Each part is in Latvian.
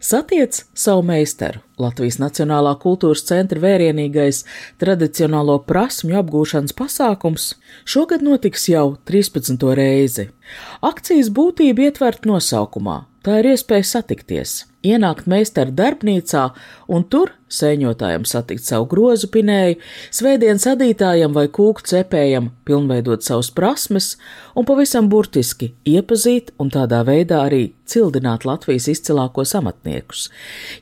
Satiec savu meistaru! Latvijas Nacionālā kultūras centra vērienīgais tradicionālo prasmju apgūšanas pasākums šogad notiks jau 13. reizi. Akcijas būtība ietvert nosaukumā. Tā ir iespēja satikties, ienākt meistara darbnīcā un tur sēņotājam satikt savu grozu pinēju, svētdienas adītājam vai kūku cepējam pilnveidot savus prasmes un pavisam burtiski iepazīt un tādā veidā arī cildināt Latvijas izcilākos amatniekus.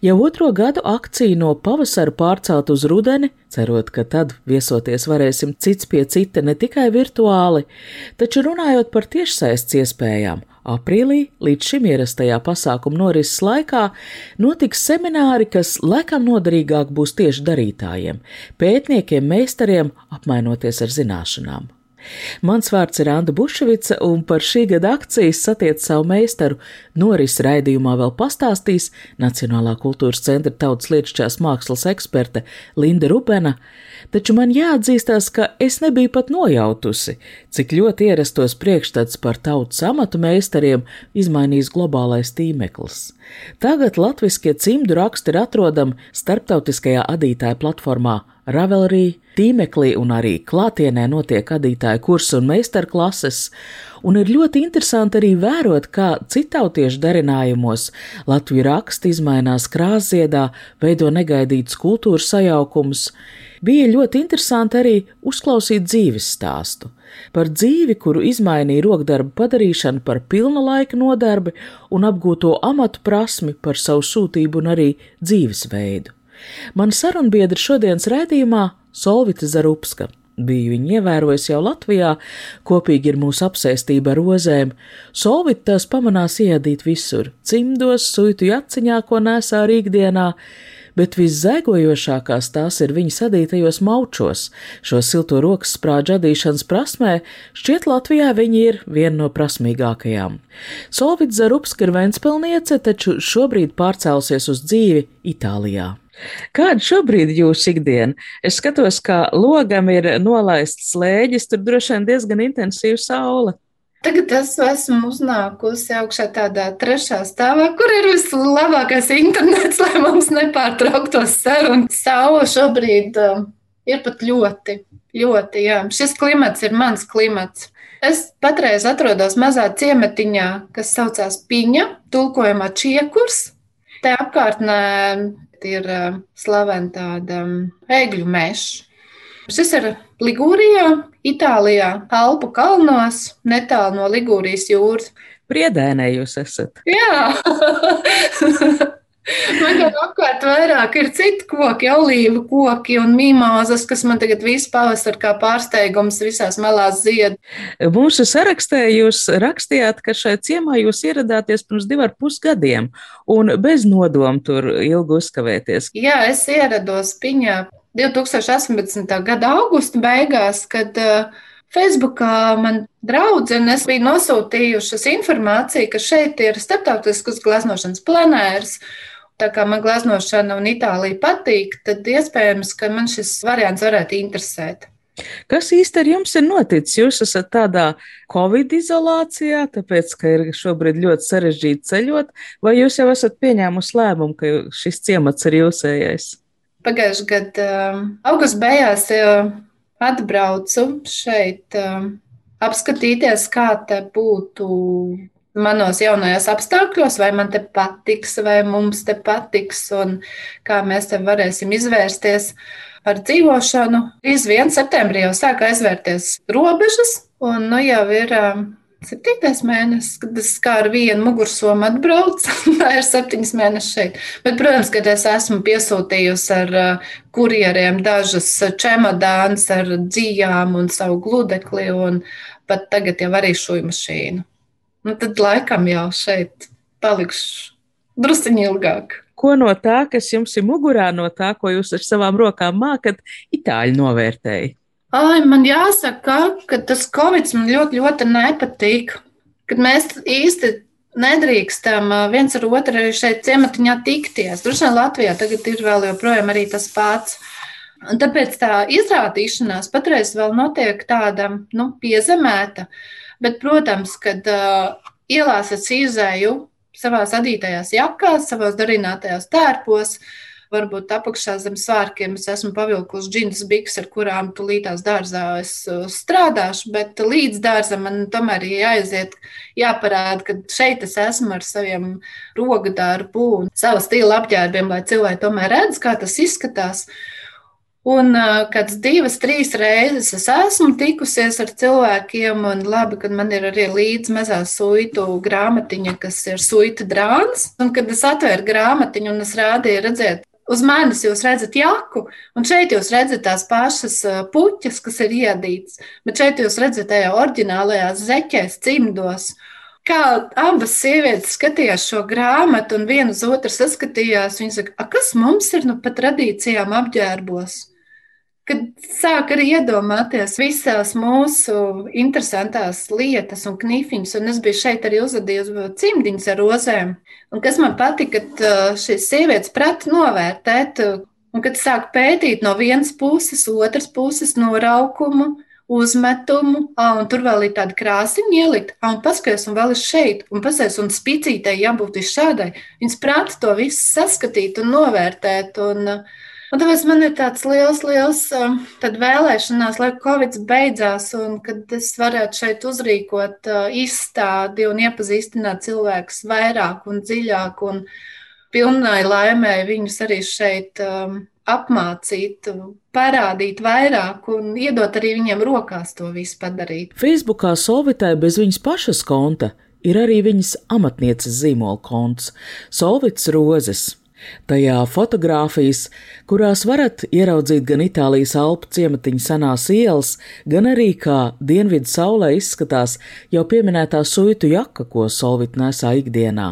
Jau otro gadu akciju no pavasara pārcelt uz rudeni, cerot, ka tad viesoties varēsim cits pie cita ne tikai virtuāli, taču runājot par tiešsaistes iespējām, aprīlī līdz šim ierastajā pasākuma norises laikā notiks semināri, kas laikam noderīgāk būs tieši darītājiem, pētniekiem, meistariem, apmainoties ar zināšanām. Mans vārds ir Anna Bušvica, un par šī gada akcijas satiec savu meistaru. Noris raidījumā vēl pastāstīs Nacionālā kultūras centra tautas lietušķās mākslas eksperte Linda Rubena, taču man jāatzīstās, ka es nebiju pat nojautusi, cik ļoti ierastos priekšstats par tautas amatu meistariem izmainījis globālais tīmeklis. Tagad latviskie cimdu raksti ir atrodami starptautiskajā adītāja platformā Ravelry, tīmeklī un arī klātienē notiek adītāju kursu un meistarklases, un ir ļoti interesanti arī vērot, kā citautiešu darinājumos Latviju raksti izmainās krāsiedā, veido negaidītus kultūras sajaukumus. Bija ļoti interesanti arī uzklausīt dzīves stāstu par dzīvi, kuru izmainīja rokdarbu padarīšana par pilna laika nodarbi un apgūto amatu prasmi par savu sūtību un arī dzīvesveidu. Man sarunbiedra šodienas raidījumā Solvita Zarupska. Biju viņu ievērojis jau Latvijā, kopīgi ir mūsu apsēstība ar rozēm. Solvit tās pamanās iedīt visur - cimdos, suitu jaciņā, ko nesā rīkdienā, bet viszaigojošākās tās ir viņa sadītajos maučos. Šo silto rokas sprāģu adīšanas prasmē šķiet Latvijā viņa ir viena no prasmīgākajām. Solvit Zarupska ir Ventspilniece, taču šobrīd pārcēlusies uz dzīvi Itālijā. Kāda šobrīd ir jūsu ikdiena? Es skatos, ka logam ir nolaists slēģis, tur droši vien diezgan intensīva saule. Tagad es esmu uznākusi augšā tādā trešā stāvā, kur ir vislabākais internets, lai mums nepārtrauktos sarunu. Saula šobrīd uh, ir pat ļoti, ļoti, jā. Šis klimats ir mans klimats. Es patreiz atrodos mazā ciematiņā, kas saucās Piņa, tulkojumā Čiekurs. Te apkārtnē ir slavena tāda egļu meža. Šis ir Ligūrijā, Itālijā, Alpu kalnos, netālu no Ligūrijas jūras. Priedēnē jūs esat. Jā, man gan apkārt vairāk ir citi koki, olīvu koki un mimozas, kas man tagad visu pavasaru kā pārsteigums visās malās zied. Mūsu sarakstē jūs rakstījāt, ka šai ciemā jūs ieradāties pirms divu ar pus gadiem un bez nodomu tur ilgi uzkavēties. Jā, es ierados Piņā 2018. gada augusta beigās, kad uh, Facebookā man draudzenes bija nosūtījušas informāciju, ka šeit ir starptautiskas gleznošanas planērs. Tā kā man gleznošana un Itālija patīk, tad iespējams, ka man šis variants varētu interesēt. Kas īsti ar jums ir noticis? Jūs esat tādā Covid izolācijā, tāpēc, ka ir šobrīd ļoti sarežģīti ceļot, vai jūs jau esat pieņēmusi lēmumu, ka šis ciemats ir jūsējais? Pagājušajā gadā augusta beigās atbraucu šeit apskatīties, kā te būtu manos jaunajos apstākļos, vai man te patiks, vai mums te patiks, un kā mēs te varēsim izvērsties ar dzīvošanu. Drīz vien septembrī jau sāka aizvērties robežas, un nu jau ir septītais mēnesis, kad es kā ar vienu mugursomu atbraucu. Tā ir septiņas mēnešus šeit. Bet, protams, kad es esmu piesūtījusi ar uh, kurjeriem dažas čemodānas ar dzīvām un savu gludekli, un pat tagad jau arī šūju mašīnu. Nu, tad laikam jau šeit palikšu drusciņi ilgāk. Ko no tā, kas jums ir mugurā, no tā, ko jūs ar savām rokām mākat, itāļi novērtēja? Ai, man jāsaka, ka tas Covid man ļoti, ļoti nepatīk. Kad mēs īsti nedrīkstam viens ar otru arī šeit ciematiņā tikties. Droši vien Latvijā tagad ir vēl joprojām arī tas pats. Un tāpēc tā izrādīšanās patreiz vēl notiek tāda nu, piezemēta. Bet, protams, kad uh, ielās es izēju savā adītajās jakās, savos darinātajos tērpos, uh, varbūt apakšā zem svārkiem es esmu pavilkusi džins biks, ar kurām tulītās dārzā es uh, strādāšu, bet līdz dārzam man tomēr ir jāaiziet, jāparāda, ka šeit es esmu ar saviem rogadarbu un savu stilu apģērbiem, lai cilvēki tomēr redz, kā tas izskatās. Un kāds divas, trīs reizes es esmu tikusies ar cilvēkiem, un labi, ka man ir arī līdzi mazā suitu grāmatiņa, kas ir suita drāns. Un kad es atvēru grāmatiņu un es rādīju redzēt Uz manis jūs redzat jaku, un šeit jūs redzat tās pašas puķas, kas ir iedītas, bet šeit jūs redzat tajā oriģinālajās zeķēs, cimdos. Kā abas sievietes skatījās šo grāmatu, un viena uz otru saskatījās, viņas saka, kas mums ir nu pat tradīcijām apģērbos? Kad sāk arī iedomāties visās mūsu interesantās lietas un knifiņas, un es biju šeit arī uzadījusi cimdiņas ar rozēm. Un kas man patika, kad šīs sievietes prata novērtēt, un kad sāk pētīt no vienas puses, otras puses noraukumu, uzmetumu, ah, un tur vēl ir tāda krāsiņa ielikt, ah, un paskaties, un vēl ir šeit, un paskaties, un spicītei jābūt šādai. Viņas prata to visu saskatīt un novērtēt. Un, uh, Un tāpēc man ir tāds liels, liels vēlēšanās, lai Covid beidzās un kad es varētu šeit uzrīkot izstādi un iepazīstināt cilvēkus vairāk un dziļāk un pilnai laimē viņus arī šeit apmācīt, parādīt vairāk un iedot arī viņiem rokās to visu padarīt. Facebookā Solvitai bez viņas pašas konta ir arī viņas amatnieces zīmola konts - Solvits Rozes. Tajā fotogrāfijas, kurās varat ieraudzīt gan Itālijas alpu ciematiņa senās ielas, gan arī kā dienvidu saulē izskatās jau pieminētā suitu jaka, ko Solvit nesā ikdienā,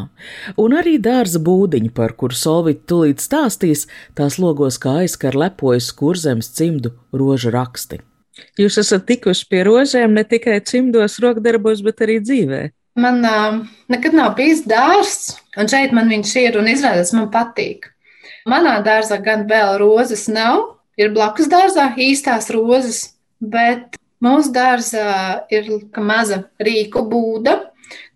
un arī dārza būdiņa, par kuru Solvit tulīt stāstīs, tās logos kā aizkar lepojas kurzemes cimdu rožu raksti. Jūs esat tikuši pie rožēm ne tikai cimdos, rokdarbos, bet arī dzīvē. Man uh, nekad nav bijis dārsts, un šeit man viņš ir un izrādās man patīk. Manā dārzā gan vēl rozes nav, ir blakus dārzā īstās rozes, bet mūsu dārzā ir maza rīku būda,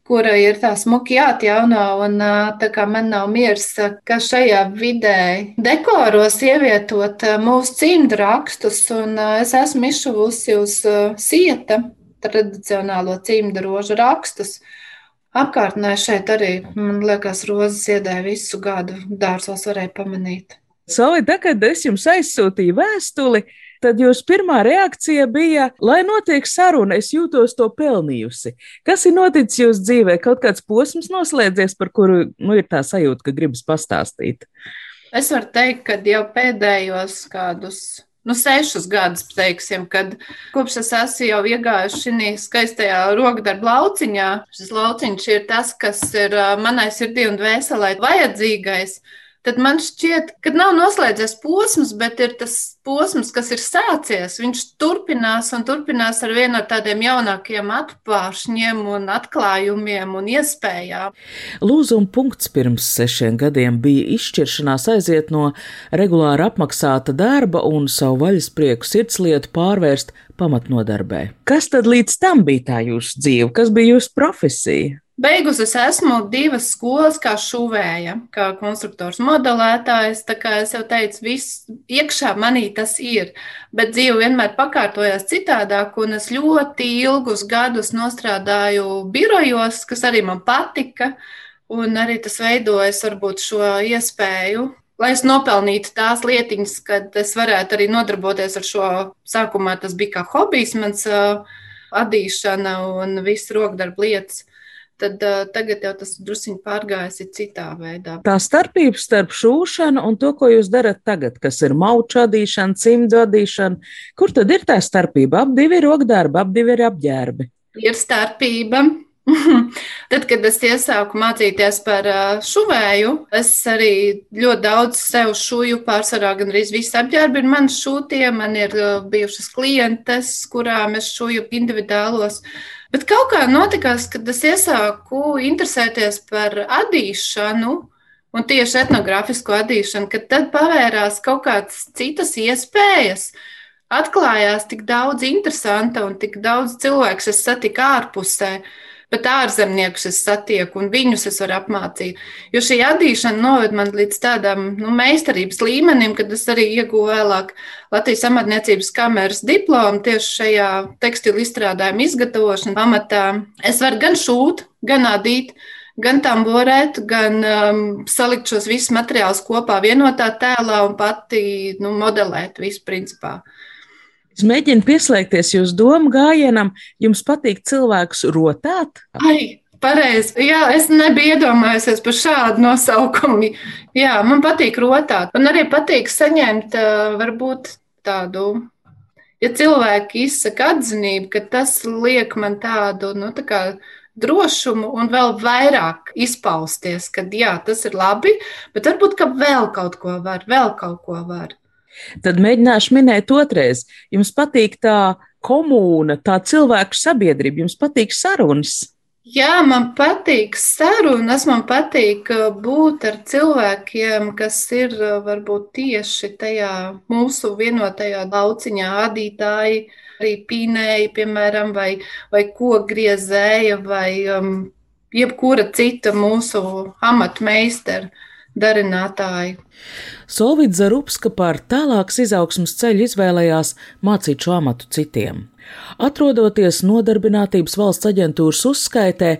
kura ir tā smuki jāatjauno, un tā kā man nav miers, ka šajā vidē dekoros ievietot mūsu cimdu rakstus, un es esmu izšuvusi uz sieta tradicionālo cimdu rožu rakstus. Apkārtnē šeit arī, man liekas, rozes iedēja visu gadu, dārzos varēja pamanīt. Soli, tā, kad es jums aizsūtīju vēstuli, tad jūsu pirmā reakcija bija, lai notiek saruna, es jūtos to pelnījusi. Kas ir noticis jūsu dzīvē? Kaut kāds posms noslēdzies, par kuru nu, ir tā sajūta, ka gribas pastāstīt. Es varu teikt, ka jau pēdējos kādus nu, sešus gadus, teiksim, kad kopš es esmu jau iegājuši šī skaistajā rokdarba lauciņā. Šis lauciņš ir tas, kas ir manai sirdī un dvēselē vajadzīgais tad man šķiet, ka nav noslēdzies posms, bet ir tas posms, kas ir sācies. Viņš turpinās un turpinās ar vienu no tādiem jaunākiem un atklājumiem un iespējām. Lūzuma punkts pirms sešiem gadiem bija izšķiršanās aiziet no regulāri apmaksāta darba un savu vaļasprieku sirdslietu pārvērst pamatnodarbē. Kas tad līdz tam bija tā jūsu dzīve? Kas bija jūsu profesija? Beigus es esmu divas skolas, kā šuvēja, kā konstruktors, modelētājs. Tā kā es jau teicu, viss iekšā manī tas ir. Bet dzīve vienmēr pakārtojās citādāk, un es ļoti ilgus gadus strādāju birojos, kas arī man patika. Un arī tas veidojas varbūt šo iespēju, lai es nopelnītu tās lietiņas, kad es varētu arī nodarboties ar šo. Sākumā tas bija kā hobijs, mans uh, adīšana un viss rokdarba lietas tad uh, tagad jau tas druskuļi pārgājis citā veidā. Tā starpība starp šūšanu un to, ko jūs darat tagad, kas ir mauču adīšana, cimdu adīšana, kur tad ir tā starpība? Ap divi ir rokdarbi, ap divi ir apģērbi. Ir starpība. Tad, kad es iesāku mācīties par šuvēju, es arī ļoti daudz sev šuju, pārsvarā gan arī viss apģērbi ir mani šūtie. Man ir bijušas klientes, kurām es šuju individuālos. Bet kaut kā notikās, kad es iesāku interesēties par adīšanu, un tieši etnogrāfisko adīšanu, kad tad pavērās kaut kādas citas iespējas. Atklājās tik daudz interesanta un tik daudz cilvēku es satiku ārpusē. Uh, bet ārzemniekus es satieku un viņus es varu apmācīt. Jo šī attīstīšana noved man līdz tādam nu, meistarības līmenim, kad es arī ieguvu vēlāk Latvijas amatniecības kameras diplomu tieši šajā tekstilu izstrādājuma izgatavošanas amatā. Es varu gan šūt, gan adīt gan tamborēt, gan um, salikt šos visus materiālus kopā vienotā tēlā un pati nu, modelēt visu principā. Es mēģinu pieslēgties jūsu domu gājienam, jums patīk cilvēkus rotāt? Ai, pareizi. Jā, es nebiju iedomājusies par šādu nosaukumu. Jā, man patīk rotāt. Man arī patīk saņemt varbūt tādu. Ja cilvēki izsaka atzinību, ka tas liek man tādu, nu, tā kā drošumu un vēl vairāk izpausties, ka jā, tas ir labi, bet varbūt ka vēl kaut ko var, vēl kaut ko var. Tad mēģināšu minēt otrais. Jums patīk tā komūna, tā cilvēku sabiedrība, jums patīk sarunas. Jā, man patīk sarunas, man patīk uh, būt ar cilvēkiem, kas ir uh, varbūt tieši tajā mūsu vienotajā lauciņā, adītāji, arī pīnēji, piemēram, vai, vai kogriezēja, vai um, jebkura cita mūsu amatmeistara darinātāji. Solvits Zarupska par tālākas izaugsmas ceļu izvēlējās mācīt šo amatu citiem. Atrodoties Nodarbinātības valsts aģentūras uzskaitē,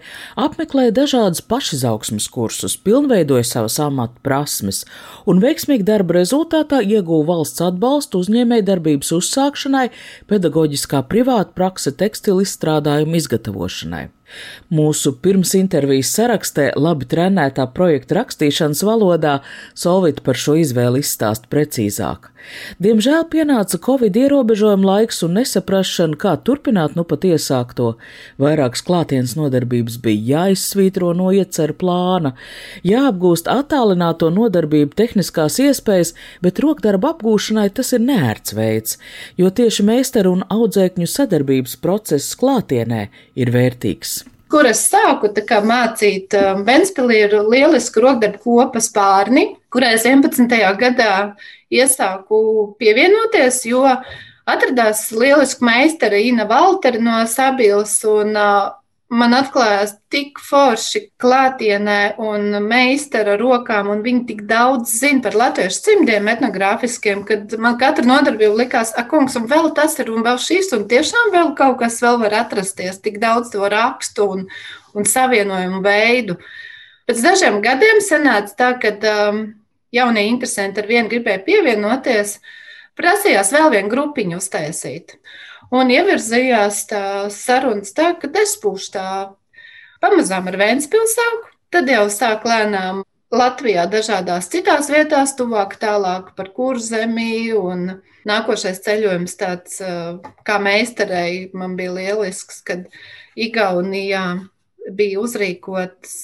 apmeklēja dažādus pašizaugsmas kursus, pilnveidoja savas amata prasmes un veiksmīgi darba rezultātā ieguva valsts atbalstu uzņēmēju darbības uzsākšanai, pedagoģiskā privāta prakse tekstilu izstrādājumu izgatavošanai. Mūsu pirms intervijas sarakstē labi trenētā projekta rakstīšanas valodā Solvita par šo izvēli izstāst precīzāk. Diemžēl pienāca Covid ierobežojuma laiks un nesaprašana, kā turpināt nu pat iesākto. Vairākas klātienes nodarbības bija jāizsvītro no ieceru plāna, jāapgūst attālināto nodarbību tehniskās iespējas, bet rokdarba apgūšanai tas ir neērts veids, jo tieši meistaru un audzēkņu sadarbības process klātienē ir vērtīgs kur es sāku kā, mācīt. Ventspīlī ir lieliska rokdarbu kopa spārni, kurai es 11. gadā iesāku pievienoties, jo atradās lieliska meistara Ina Valtera no Sabils. Un, man atklājās tik forši klātienē un meistara rokām, un viņi tik daudz zina par latviešu cimdiem etnogrāfiskiem, kad man katra nodarbība likās, ak, kungs, un vēl tas ir, un vēl šis, un tiešām vēl kaut kas vēl var atrasties, tik daudz to rakstu un, un savienojumu veidu. Pēc dažiem gadiem sanāca tā, ka um, jaunie interesanti ar vienu gribēja pievienoties, prasījās vēl vienu grupiņu uztaisīt. Un ievirzījās tā sarunas tā, ka es būšu tā pamazām ar Vēnspils sāku, tad jau sāk lēnām Latvijā dažādās citās vietās, tuvāk tālāk par kurzemī, un nākošais ceļojums tāds kā meistarei man bija lielisks, kad Igaunijā bija uzrīkots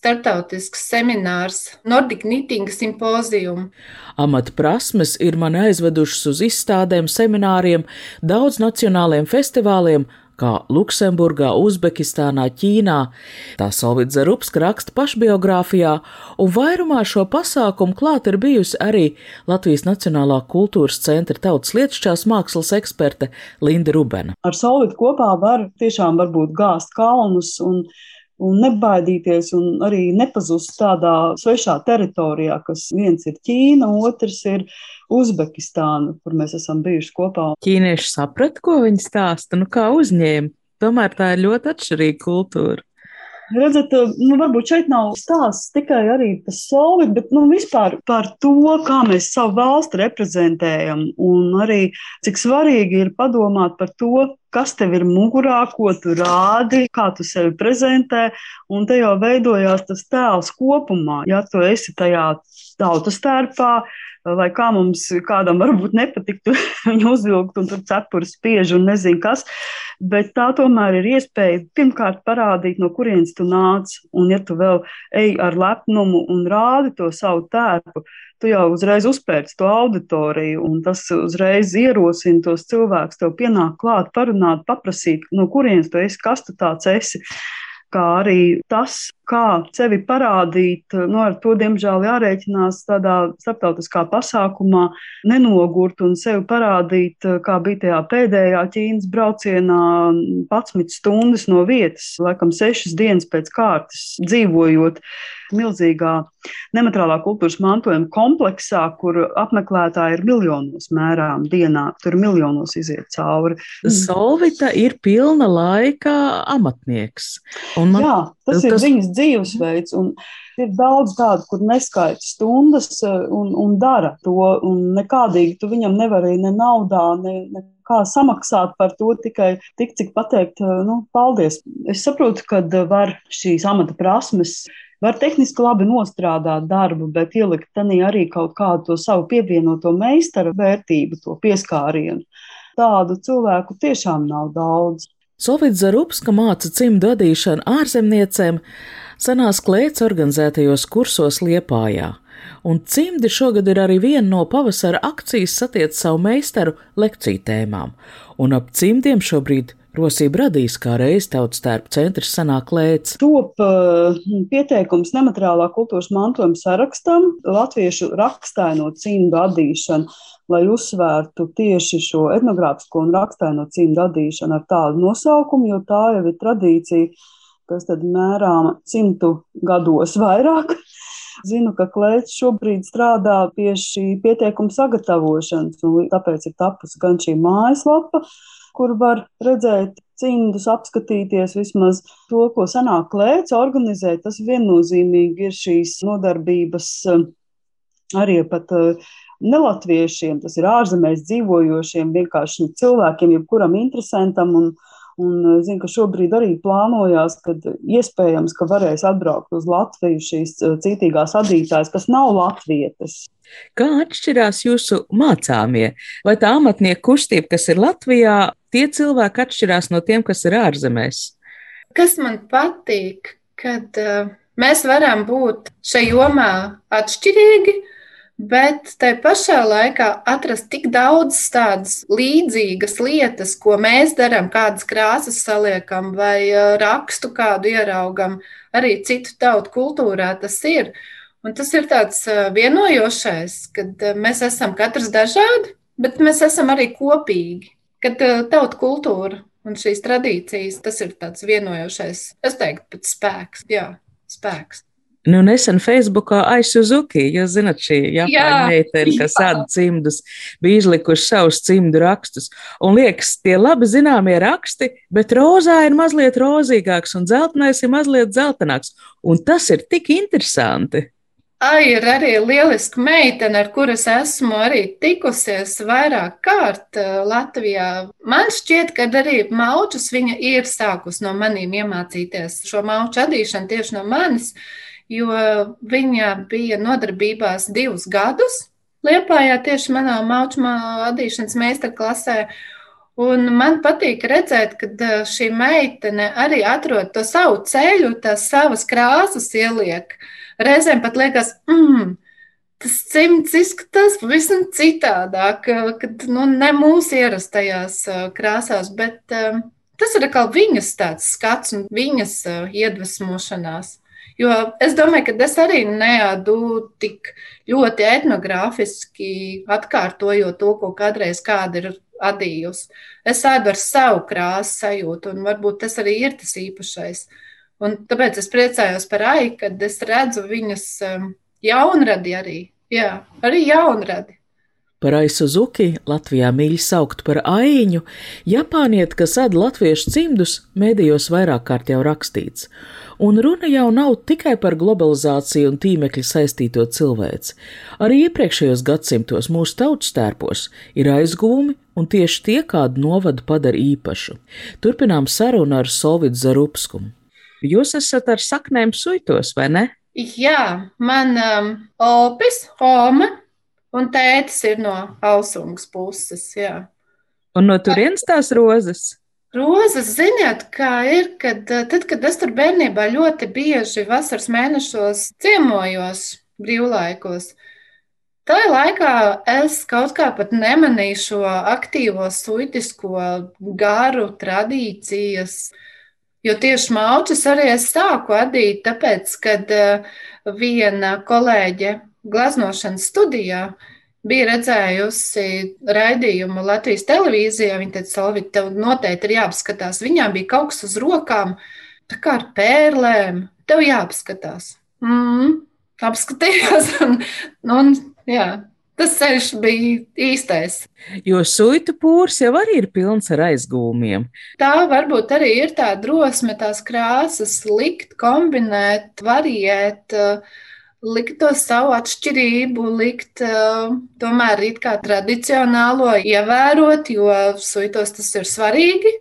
startautisks seminārs, Nordic Knitting simpozijum. Amata prasmes ir mani aizvedušas uz izstādēm, semināriem, daudz nacionāliem festivāliem, kā Luksemburgā, Uzbekistānā, Ķīnā. Tā Solvits Zarupska raksta pašbiogrāfijā, un vairumā šo pasākumu klāt ir bijusi arī Latvijas Nacionālā kultūras centra tautas lietušķās mākslas eksperte Linda Rubena. Ar Solvitu kopā var tiešām varbūt gāzt kalnus un un nebaidīties un arī nepazust tādā svešā teritorijā, kas viens ir Ķīna, otrs ir Uzbekistāna, kur mēs esam bijuši kopā. Ķīnieši saprata, ko viņi stāsta, nu kā uzņēma. Tomēr tā ir ļoti atšķirīga kultūra. Redzat, nu, varbūt šeit nav stāsts tikai par solvi, bet nu, vispār par to, kā mēs savu valsti reprezentējam. Un arī cik svarīgi ir padomāt par to, kas tev ir mugurā, ko tu rādi, kā tu sevi prezentē. Un te jau veidojās tas tēls kopumā. Ja tu esi tajā tautas tērpā, vai kā mums kādam varbūt nepatiktu viņu uzvilkt un tur cepuri spiež un nezinu kas, bet tā tomēr ir iespēja pirmkārt parādīt, no kurienes tu nāc, un ja tu vēl ej ar lepnumu un rādi to savu tērpu, tu jau uzreiz uzpērci to auditoriju, un tas uzreiz ierosina tos cilvēkus, tev pienāk klāt, parunāt, paprasīt, no kurienes tu esi, kas tu tāds esi. Kā arī tas, kā sevi parādīt, nu, ar to, diemžēl, jārēķinās tādā starptautiskā pasākumā, nenogurt un sevi parādīt, kā bija tajā pēdējā Ķīnas braucienā, 11 stundas no vietas, laikam 6 dienas pēc kārtas dzīvojot milzīgā nemateriālā kultūras mantojuma kompleksā, kur apmeklētāji ir miljonos mērām dienā, tur miljonos iziet cauri. Solvita ir pilna laika amatnieks. Man, Jā, tas, tas ir viņas dzīvesveids. Ir daudz tādu, kur neskaita stundas eh, un, un dara to, un nekādīgi tu viņam nevari ne naudā, ne, ne kā samaksāt par to tikai tik, cik pateikt, eh, nu, paldies. Es saprotu, ka var šīs amata prasmes var tehniski labi nostrādāt darbu, bet ielikt tanī arī kaut kādu to savu pievienoto meistara vērtību, to pieskārienu. Tādu cilvēku tiešām nav daudz. Sovits Zarupska māca cimdu vadīšanu ārzemniecēm, senās klēts organizētajos kursos Liepājā, un cimdi šogad ir arī viena no pavasara akcijas satiec savu meistaru lekciju tēmām, un ap cimdiem šobrīd Rosība radīs, kā reiz tautas tērpa centrs sanāk lēts. Top uh, pieteikums nemateriālā kultūras mantojuma sarakstam. Latviešu rakstaino cimdu atdīšanu, lai uzsvērtu tieši šo etnogrāfisko un rakstaino cimdu atdīšanu ar tādu nosaukumu, jo tā jau ir tradīcija, kas tad mērām simtu gados vairāk. Zinu, ka Klēts šobrīd strādā pie šī pieteikuma sagatavošanas, un tāpēc ir tapusi gan šī mājaslapa, kur var redzēt cimdus, apskatīties vismaz to, ko senāk klēts organizē. Tas viennozīmīgi ir šīs nodarbības eh, arī pat eh, nelatviešiem, tas ir ārzemēs dzīvojošiem, vienkārši cilvēkiem, jebkuram interesantam. Un, un eh, zinu, ka šobrīd arī plānojās, ka iespējams, ka varēs atbraukt uz Latviju šīs citīgās adītājas, kas nav latvietes. Kā atšķirās jūsu mācāmie? Vai tā amatnieku kustība, kas ir Latvijā, tie cilvēki atšķirās no tiem, kas ir ārzemēs? Kas man patīk, kad uh, mēs varam būt šajā jomā atšķirīgi, bet tai pašā laikā atrast tik daudz tādas līdzīgas lietas, ko mēs darām, kādas krāsas saliekam vai rakstu kādu ieraugam, arī citu tautu kultūrā tas ir. Un tas ir tāds vienojošais, kad mēs esam katrs dažādi, bet mēs esam arī kopīgi. Kad tauta kultūra un šīs tradīcijas, tas ir tāds vienojošais, es teiktu, pat spēks. Jā, spēks. Nu, nesen Facebookā aizsuzuki, jūs zinat, šī Japāņu meitene, kas sāda cimdus, bija izlikuši savus cimdu rakstus. Un liekas, tie labi zināmie raksti, bet rozā ir mazliet rozīgāks un dzeltenais ir mazliet dzeltenāks. Un tas ir tik interesanti. Ai, ir arī lieliska meitene, ar kuras esmu arī tikusies vairāk kārt eh, Latvijā. Man šķiet, ka arī maučus viņa ir sākus no manīm iemācīties šo mauču adīšanu tieši no manis, jo viņa bija nodarbībās divus gadus Liepājā tieši manā mauču adīšanas meistarklasē. Un man patīk redzēt, ka eh, šī meitene arī atrod to savu ceļu, tās savas krāsas ieliek. Reizēm pat liekas, mm, tas cimds izskatās pavisam citādāk, kad nu, ne mūsu ierastajās krāsās, bet tas ir atkal viņas tāds skats un viņas iedvesmošanās. Jo es domāju, ka es arī neādu tik ļoti etnogrāfiski atkārtojot to, ko kādreiz kāda ir adījusi. Es ēdu ar savu krāsu sajūtu, un varbūt tas arī ir tas īpašais. Un tāpēc es priecājos par Ai, kad es redzu viņas um, jaunradi arī. Jā, arī jaunradi. Par Aisuzuki, Latvijā mīļi saukt par aiņu, Japānieti, kas ēd latviešu cimdus, mēdījos vairāk kārt jau rakstīts. Un runa jau nav tikai par globalizāciju un tīmekļa saistīto cilvēci. Arī iepriekšējos gadsimtos mūsu tautas tērpos ir aizgūmi, un tieši tie kādu novadu padara īpašu. Turpinām sarunu ar Solvidu Zarupskumu. Jūs esat ar saknēm suitos, vai ne? Jā, man um, opis, oma Un tētis ir no ausungas puses. Jā. Un no turienes tās rozes? Rozes, ziniet, kā ir, kad, tad, kad es tur bērnībā ļoti bieži vasaras mēnešos ciemojos brīvlaikos, tajā laikā es kaut kā pat nemanīju šo aktīvo suitisko garu tradīcijas, jo tieši maučus arī es sāku adīt, tāpēc, kad viena kolēģe glaznošanas studijā bija redzējusi raidījumu Latvijas televīzijā. Viņa teica, Salvit, tev noteikti ir jāapskatās. Viņām bija kaut kas uz rokām, tā kā ar pērlēm. Tev jāapskatās. Mm, apskatījos, un, un jā, tas ceļš bija īstais. Jo suitu pūrs jau arī ir pilns ar aizgūmiem. Tā varbūt arī ir tā drosme, tās krāsas likt, kombinēt, variēt. Uh, likt to savu atšķirību, likt uh, tomēr it kā tradicionālo ievērot, jo suitos tas ir svarīgi.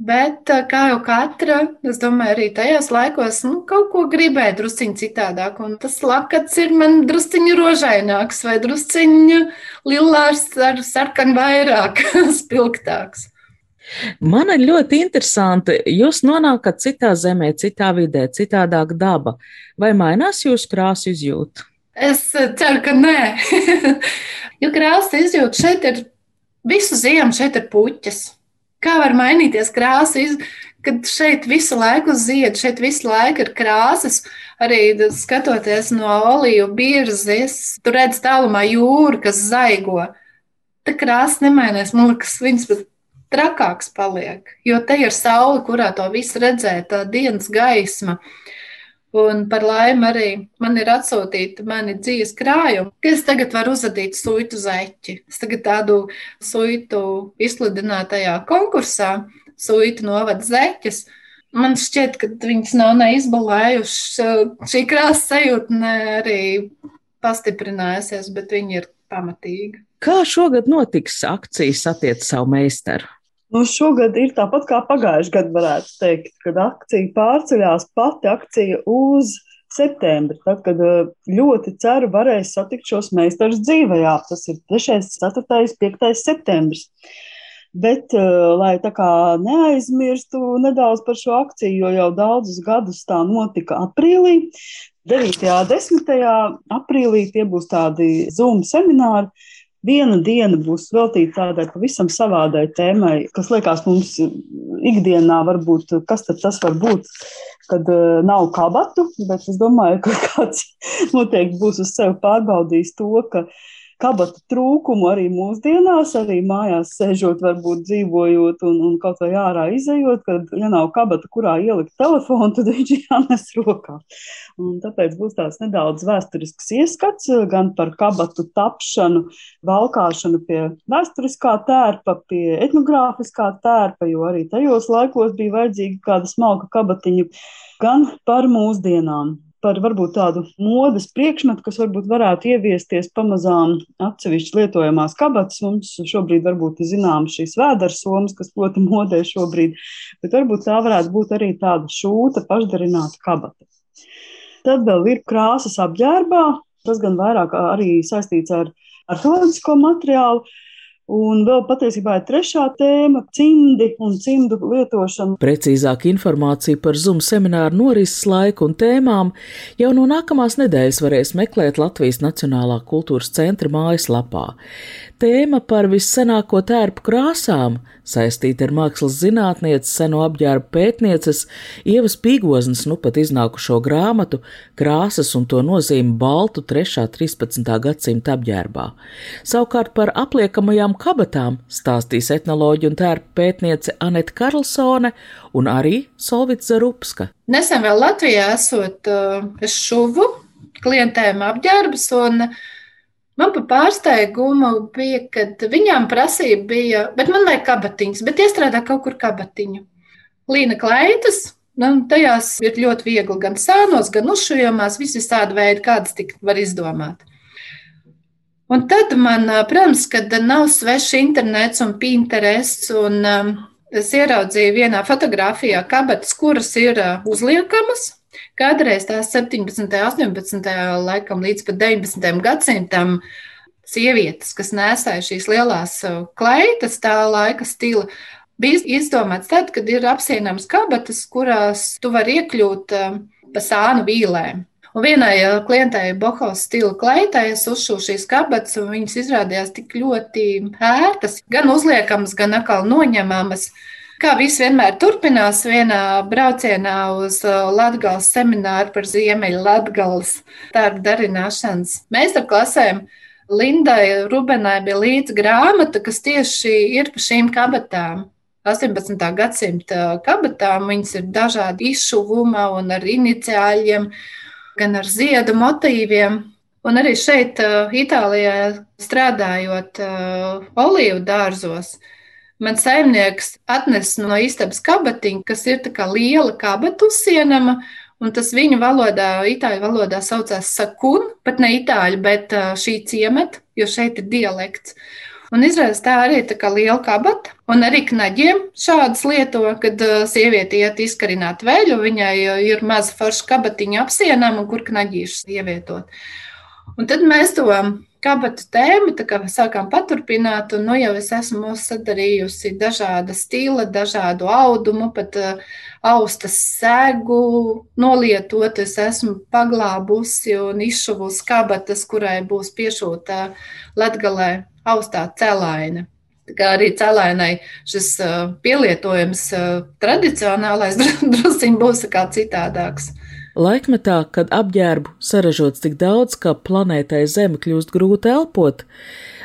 Bet kā jau katra, es domāju, arī tajos laikos nu, kaut ko gribēju drusciņā citādāk. Un tas lakats ir man drusciņš rožaināks vai drusciņš lilārs ar sarkanu vairāk spilgtāks. Man ir ļoti interesanti, jūs nonākat citā zemē, citā vidē, citādāk daba. Vai mainās jūsu krāsu izjūta? Es ceru, ka nē. jo krāsa izjūta šeit ir visu ziemu, šeit ir puķis. Kā var mainīties krāsa, kad šeit visu laiku zied, šeit visu laiku ir krāsas. Arī skatoties no olīvu birzes, tur redz tālumā jūru, kas zaigo. Tā krāsa nemainās. Man liekas, viņas pat trakāks paliek, jo te ir saule, kurā to visu redzēt, tā dienas gaisma. Un par laimi arī man ir atsūtīta mani dzīves krājumi, ka es tagad varu uzadīt suitu zeķi. Es tagad tādu suitu izsludinātajā konkursā, suitu novada zeķes. Man šķiet, ka viņas nav neizbalējušas. Šī krāsa sajūta ne arī pastiprinājusies, bet viņi ir pamatīgi. Kā šogad notiks akcijas attiec savu meistaru? Nu, šogad ir tāpat kā pagājušajā gadā, varētu teikt, kad akcija pārceļās pati akcija uz septembri. Tad, kad eh, ļoti ceru, varēs satikt šos meistarus dzīvē. Tas ir 3, 4, 5 septembris. Bet, eh, lai tā kā neaizmirstu nedaudz par šo akciju, jo jau daudzus gadus tā notika aprīlī, 9. un 10. aprīlī tie būs tādi Zoom semināri Viena diena būs veltīta tādai pavisam savādai tēmai, kas liekas mums ikdienā, varbūt, kas tas var būt, kad uh, nav kabatu, bet es domāju, ka kāds noteikti būs uz sevi pārbaudījis to, ka kabatu trūkumu arī mūsdienās, arī mājās sēžot, varbūt dzīvojot un, un kaut vai ārā izējot, kad, ja nav kabata, kurā ielikt telefonu, tad viņš jānes rokā. Un tāpēc būs tāds nedaudz vēsturisks ieskats gan par kabatu tapšanu, valkāšanu pie vēsturiskā tērpa, pie etnogrāfiskā tērpa, jo arī tajos laikos bija vajadzīga kāda smalka kabatiņa, gan par mūsdienām par varbūt tādu modes priekšmetu, kas varbūt varētu ieviesties pamazām atsevišķi lietojamās kabatas. Mums šobrīd varbūt ir zināmas šīs vēdersomas, kas ļoti modē šobrīd, bet varbūt tā varētu būt arī tāda šūta pašdarināta kabata. Tad vēl ir krāsas apģērbā, tas gan vairāk arī saistīts ar, ar reliģisko materiālu. Un vēl patiesībā ir trešā tēma - cimdi un cimdu lietošana. Precīzāk informāciju par Zoom semināru norises laiku un tēmām jau no nākamās nedēļas varēs meklēt Latvijas Nacionālā kultūras centra mājaslapā. Tēma par vissenāko tērpu krāsām saistīta ar mākslas zinātnieces, seno apģērbu pētnieces Ievas Pīgoznas nu pat iznākušo grāmatu Krāsas un to nozīmi baltu 3. 13. gadsimta apģērbā. Savukārt par apliekamajām kabatām stāstīs etnoloģija un tērpa pētniece Aneta Karlsone un arī Solvits Zarupska. Nesen vēl Latvijā esot uh, šuvu klientēm apģērbus un Man pa pārsteigumu bija, ka viņām prasība bija, bet man vajag kabatiņas, bet iestrādā kaut kur kabatiņu. Līna kleitas, nu, tajās ir ļoti viegli gan sānos, gan uzšujamās, visas tāda veida, kādas tik var izdomāt. Un tad man, protams, kad nav svešs internets un Pinterests, un um, es ieraudzīju vienā fotografijā kabatas, kuras ir uzliekamas. Kādreiz tās 17. un 18. laikam līdz pat 19. gadsimtam sievietes, kas nesāja šīs lielās kleitas, tā laika stila, bija izdomāts tad, kad ir apsienams kabatas, kurās tu vari iekļūt pa sānu vīlēm. Un vienai klientei bohos stila kleitai es uzšūju šīs kabatas, un viņas izrādījās tik ļoti ērtas, gan uzliekamas, gan atkal noņemamas. Kā viss vienmēr turpinās, vienā braucienā uz Latvijas semināru par Ziemeļa Latvijas darbu darināšanas meistarklasēm. Lindai Rubenai bija līdzi grāmata, kas tieši ir par šīm kabatām. 18. gadsimta kabatām viņas ir dažādi izšuvuma un ar iniciāļiem gan ar ziedu motīviem. Un arī šeit, uh, Itālijā, strādājot uh, olīvu dārzos, man saimnieks atnesa no istabas kabatiņu, kas ir tā kā liela kabata uzsienama, un tas viņu valodā, itāļu valodā saucās sakun, pat ne itāļu, bet šī ciemata, jo šeit ir dialekts. Un izrādās tā arī tā kā liela kabata. Un arī knaģiem šādas lieto, kad sieviete iet izkarināt veļu, viņai ir maza forša kabatiņa apsienām, un kur knaģīšus ievietot. Un tad mēs to kabatu tēmu sākām paturpināt, un nu jau es esmu sadarījusi dažāda stila, dažādu audumu, pat uh, austas segu nolietot. Es esmu paglābusi un izšuvusi kabatas, kurai būs piešūta latgalē austā celaina. Arī cēlēnai šis pielietojums tradicionālais drusciņš būs kā citādāks. Laikmetā, kad apģērbu saražots tik daudz, ka planētai Zeme kļūst grūti elpot,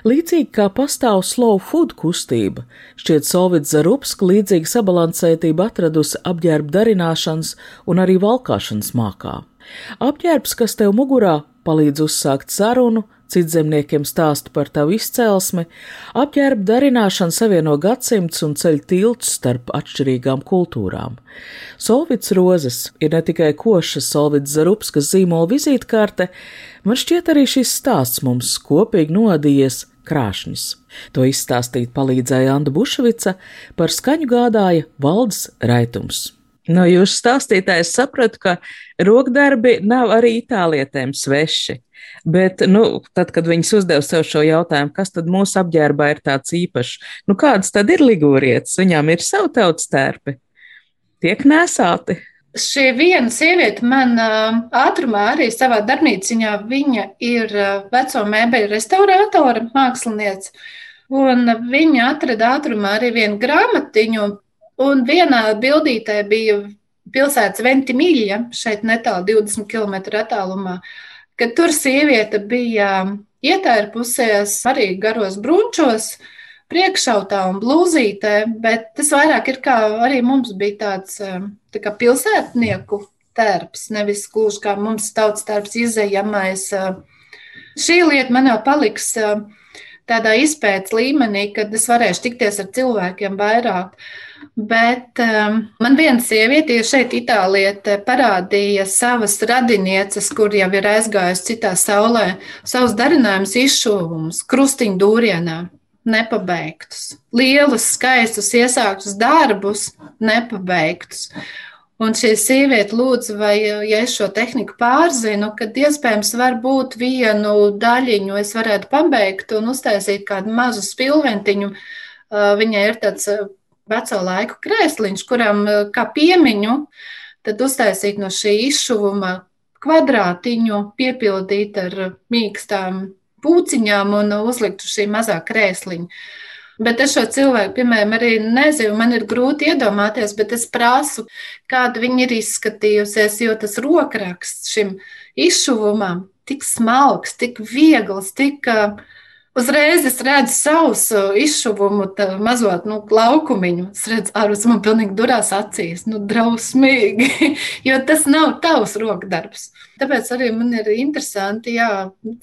līdzīgi kā pastāv slow food kustība, šķiet Solvits Zarupska līdzīga sabalansētība atradusi apģērbu darināšanas un arī valkāšanas mākā. Apģērbs, kas tev mugurā palīdz uzsākt sarunu, Citzemniekiem stāsta par tavu izcelsmi, apģērba darināšana savieno gadsimts un ceļ tilts starp atšķirīgām kultūrām. Solvits rozes ir ne tikai koša Solvits Zarupskas zīmola vizītkarte, man šķiet arī šis stāsts mums kopīgi nodījies krāšņus. To izstāstīt palīdzēja Anna Bušvica, par skaņu gādāja Valdes Raitums. No jūsu stāstītājs sapratu, ka rokdarbi nav arī itālietēm sveši. Bet, nu, tad, kad viņas uzdeva sev šo jautājumu, kas tad mūsu apģērbā ir tāds īpašs, nu, kādas tad ir ligūrietis? Viņām ir savi tautas tērpi, tiek nesāti. Šī viena sieviete man uh, ātrumā arī savā darbnīciņā, viņa ir uh, veco mēbeļu restaurātora māksliniece, un viņa atrada ātrumā arī vienu grāmatiņu, un vienā bildītē bija pilsētas Ventimīļa, šeit netālu 20 km attālumā. Uh, ka tur sieviete bija ietērpusies arī garos brunčos, priekšautā un blūzītē, bet tas vairāk ir kā arī mums bija tāds tā kā pilsētnieku tērps, nevis gluži kā mums tautas tērps izējamais. Šī lieta man jau paliks tādā izpētes līmenī, kad es varēšu tikties ar cilvēkiem vairāk. Bet um, man viena sieviete šeit, Itālijā, parādīja savas radinieces, kur jau ir aizgājusi citā saulē, savus darinājumus, izšuvumus, krustiņu dūrienā, nepabeigtus. Lielus, skaistus, iesāktus darbus, nepabeigtus. Un šī sieviete lūdza, vai, ja es šo tehniku pārzinu, tad iespējams varbūt vienu daļiņu es varētu pabeigt un uztaisīt kādu mazu spilventiņu. Uh, viņai ir tāds uh, veco laiku krēsliņš, kuram eh, kā piemiņu tad uztaisīt no šī izšuvuma kvadrātiņu, piepildīt ar mīkstām pūciņām un uzlikt uz šī mazā krēsliņa. Bet es šo cilvēku, piemēram, arī nezinu, man ir grūti iedomāties, bet es prasu, kāda viņa ir izskatījusies, jo tas rokraksts šim izšuvumam tik smalks, tik viegls, tik uh, Uzreiz es redzu sausu izšuvumu, mazo nu, laukumiņu. Es redzu, ārpus man pilnīgi durās acīs, nu, drausmīgi, jo tas nav tavs rokdarbs. Tāpēc arī man ir interesanti jā,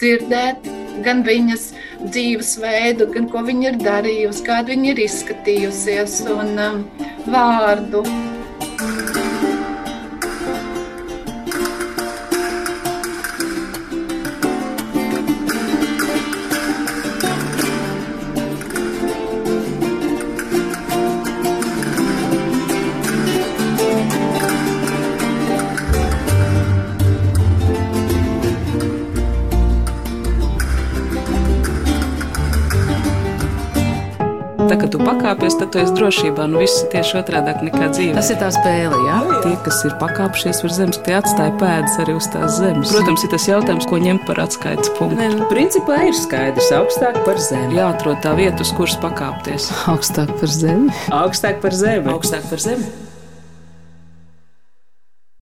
dzirdēt gan viņas dzīvesveidu, gan ko viņa ir darījusi, kāda viņa ir izskatījusies un um, vārdu. Pakāpies, tad tu esi drošībā. Nu, viss ir tieši otrādi nekā dzīve. Tas ir tā spēle, jā. Tie, kas ir pakāpšies virs zemes, tie atstāja pēdas arī uz tās zemes. Protams, ir tas jautājums, ko ņemt par atskaites punktu. Nē, nu, principā ir skaidrs, augstāk par zemi. Jāatrod tā vieta, uz kuras pakāpties. Augstāk par zemi. Augstāk par zemi. Augstāk par zemi.